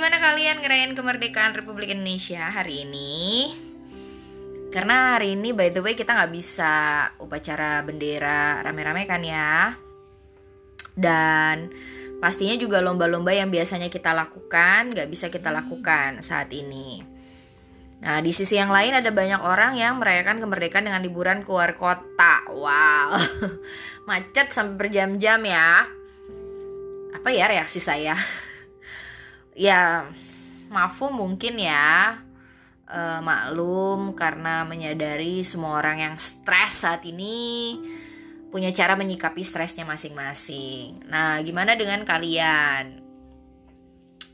gimana kalian ngerayain kemerdekaan Republik Indonesia hari ini? Karena hari ini by the way kita nggak bisa upacara bendera rame-rame kan ya. Dan pastinya juga lomba-lomba yang biasanya kita lakukan nggak bisa kita lakukan saat ini. Nah, di sisi yang lain ada banyak orang yang merayakan kemerdekaan dengan liburan keluar kota. Wow, macet sampai berjam-jam ya. Apa ya reaksi saya? ya maafum mungkin ya e, maklum karena menyadari semua orang yang stres saat ini punya cara menyikapi stresnya masing-masing. Nah, gimana dengan kalian?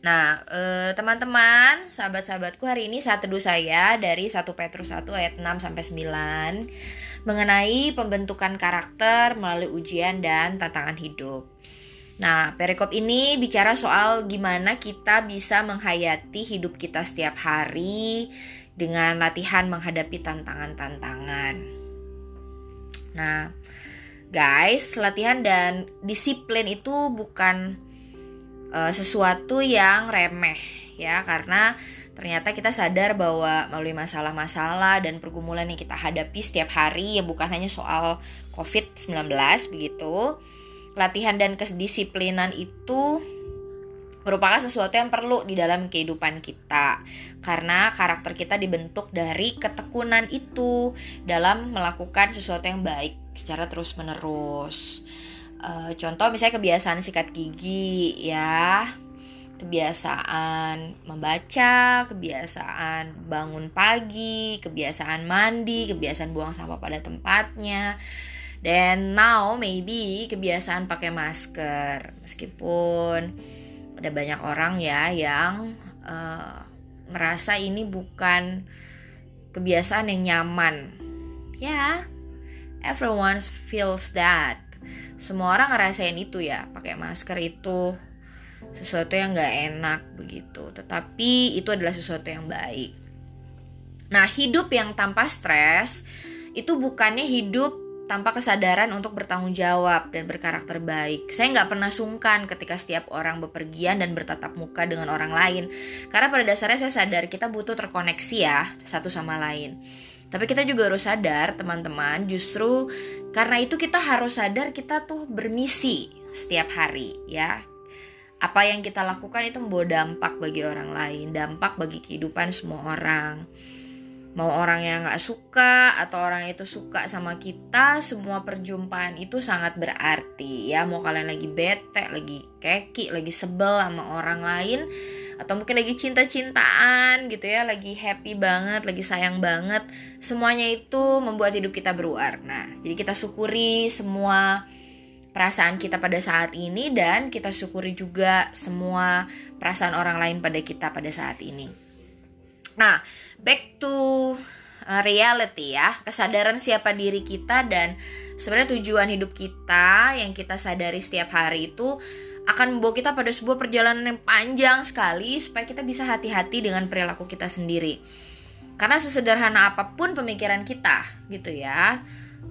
Nah, eh, teman-teman, sahabat-sahabatku hari ini saat teduh saya dari 1 Petrus 1 ayat 6 sampai 9 mengenai pembentukan karakter melalui ujian dan tantangan hidup. Nah, perikop ini bicara soal gimana kita bisa menghayati hidup kita setiap hari dengan latihan menghadapi tantangan-tantangan. Nah, guys, latihan dan disiplin itu bukan uh, sesuatu yang remeh ya, karena ternyata kita sadar bahwa melalui masalah-masalah dan pergumulan yang kita hadapi setiap hari ya bukan hanya soal COVID-19 begitu latihan dan kedisiplinan itu merupakan sesuatu yang perlu di dalam kehidupan kita. Karena karakter kita dibentuk dari ketekunan itu dalam melakukan sesuatu yang baik secara terus menerus uh, contoh misalnya kebiasaan sikat gigi ya. Kebiasaan membaca, kebiasaan bangun pagi, kebiasaan mandi, kebiasaan buang sampah pada tempatnya dan now maybe kebiasaan pakai masker meskipun ada banyak orang ya yang uh, merasa ini bukan kebiasaan yang nyaman. Ya, yeah, everyone feels that. Semua orang ngerasain itu ya, pakai masker itu sesuatu yang nggak enak begitu. Tetapi itu adalah sesuatu yang baik. Nah, hidup yang tanpa stres itu bukannya hidup tanpa kesadaran untuk bertanggung jawab dan berkarakter baik. Saya nggak pernah sungkan ketika setiap orang bepergian dan bertatap muka dengan orang lain. Karena pada dasarnya saya sadar kita butuh terkoneksi ya satu sama lain. Tapi kita juga harus sadar teman-teman justru karena itu kita harus sadar kita tuh bermisi setiap hari ya. Apa yang kita lakukan itu membawa dampak bagi orang lain, dampak bagi kehidupan semua orang mau orang yang nggak suka atau orang itu suka sama kita semua perjumpaan itu sangat berarti ya. Mau kalian lagi bete lagi keki lagi sebel sama orang lain atau mungkin lagi cinta-cintaan gitu ya lagi happy banget lagi sayang banget semuanya itu membuat hidup kita berwarna. Jadi kita syukuri semua perasaan kita pada saat ini dan kita syukuri juga semua perasaan orang lain pada kita pada saat ini Nah, back to uh, reality ya, kesadaran siapa diri kita dan sebenarnya tujuan hidup kita yang kita sadari setiap hari itu akan membawa kita pada sebuah perjalanan yang panjang sekali supaya kita bisa hati-hati dengan perilaku kita sendiri. Karena sesederhana apa pun pemikiran kita gitu ya,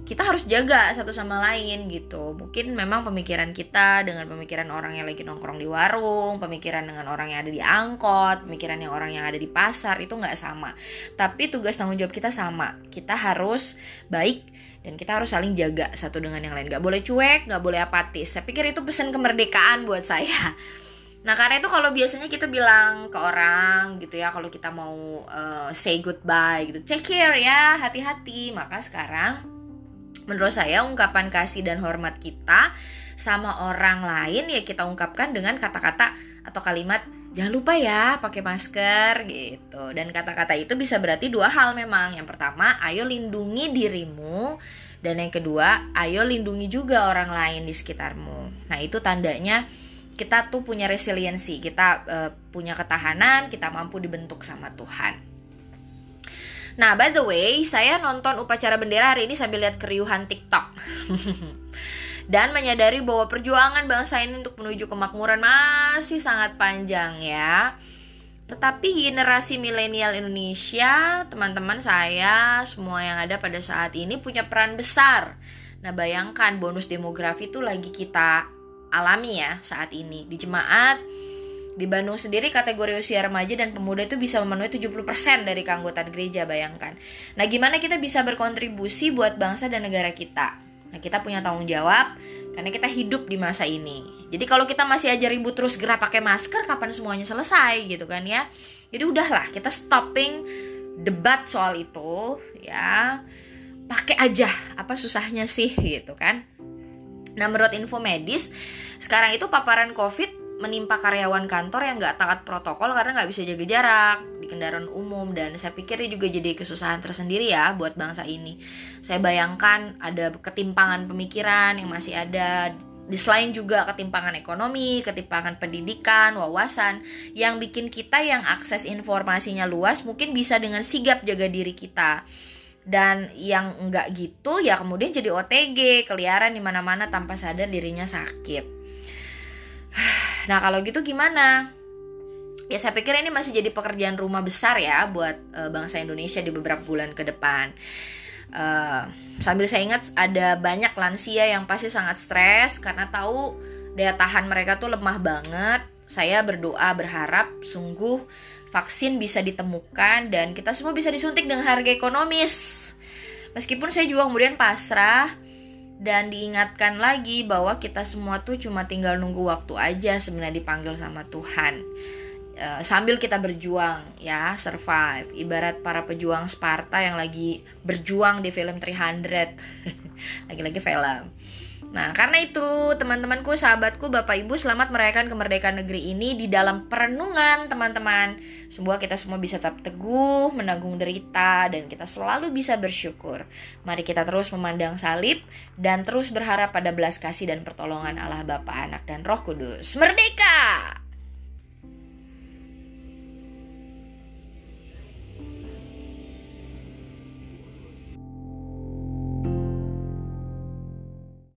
kita harus jaga satu sama lain gitu. Mungkin memang pemikiran kita dengan pemikiran orang yang lagi nongkrong di warung, pemikiran dengan orang yang ada di angkot, pemikiran yang orang yang ada di pasar itu nggak sama. Tapi tugas tanggung jawab kita sama. Kita harus baik dan kita harus saling jaga satu dengan yang lain. Gak boleh cuek, gak boleh apatis. Saya pikir itu pesan kemerdekaan buat saya. Nah karena itu kalau biasanya kita bilang ke orang gitu ya kalau kita mau uh, say goodbye gitu, take care ya, hati-hati. Maka sekarang menurut saya ungkapan kasih dan hormat kita sama orang lain ya kita ungkapkan dengan kata-kata atau kalimat jangan lupa ya pakai masker gitu. Dan kata-kata itu bisa berarti dua hal memang. Yang pertama ayo lindungi dirimu. Dan yang kedua ayo lindungi juga orang lain di sekitarmu. Nah itu tandanya kita tuh punya resiliensi kita uh, punya ketahanan kita mampu dibentuk sama Tuhan Nah, by the way, saya nonton upacara bendera hari ini sambil lihat keriuhan TikTok. Dan menyadari bahwa perjuangan bangsa ini untuk menuju kemakmuran masih sangat panjang ya. Tetapi generasi milenial Indonesia, teman-teman saya, semua yang ada pada saat ini punya peran besar. Nah, bayangkan bonus demografi itu lagi kita alami ya saat ini. Di jemaat Di Bandung sendiri kategori usia remaja dan pemuda itu bisa memenuhi 70% dari keanggotaan gereja, bayangkan. Nah, gimana kita bisa berkontribusi buat bangsa dan negara kita? Nah, kita punya tanggung jawab karena kita hidup di masa ini. Jadi kalau kita masih aja ribut terus gerak pakai masker, kapan semuanya selesai gitu kan ya? Jadi udahlah, kita stopping debat soal itu ya. Pakai aja, apa susahnya sih gitu kan? Nah, menurut info medis, sekarang itu paparan COVID menimpa karyawan kantor yang nggak taat protokol karena nggak bisa jaga jarak di kendaraan umum dan saya pikir ini juga jadi kesusahan tersendiri ya buat bangsa ini. Saya bayangkan ada ketimpangan pemikiran yang masih ada di selain juga ketimpangan ekonomi, ketimpangan pendidikan, wawasan yang bikin kita yang akses informasinya luas mungkin bisa dengan sigap jaga diri kita. Dan yang enggak gitu ya kemudian jadi OTG, keliaran di mana-mana tanpa sadar dirinya sakit. Nah, kalau gitu gimana? Ya saya pikir ini masih jadi pekerjaan rumah besar ya buat uh, bangsa Indonesia di beberapa bulan ke depan. Uh, sambil saya ingat ada banyak lansia yang pasti sangat stres karena tahu daya tahan mereka tuh lemah banget. Saya berdoa berharap sungguh vaksin bisa ditemukan dan kita semua bisa disuntik dengan harga ekonomis. Meskipun saya juga kemudian pasrah dan diingatkan lagi bahwa kita semua tuh cuma tinggal nunggu waktu aja sebenarnya dipanggil sama Tuhan. Uh, sambil kita berjuang ya survive. Ibarat para pejuang Sparta yang lagi berjuang di film 300 lagi-lagi film Nah, karena itu, teman-temanku, sahabatku, Bapak Ibu, selamat merayakan kemerdekaan negeri ini di dalam perenungan, teman-teman. Semoga kita semua bisa tetap teguh, menanggung derita, dan kita selalu bisa bersyukur. Mari kita terus memandang salib dan terus berharap pada belas kasih dan pertolongan Allah Bapa, Anak, dan Roh Kudus. Merdeka!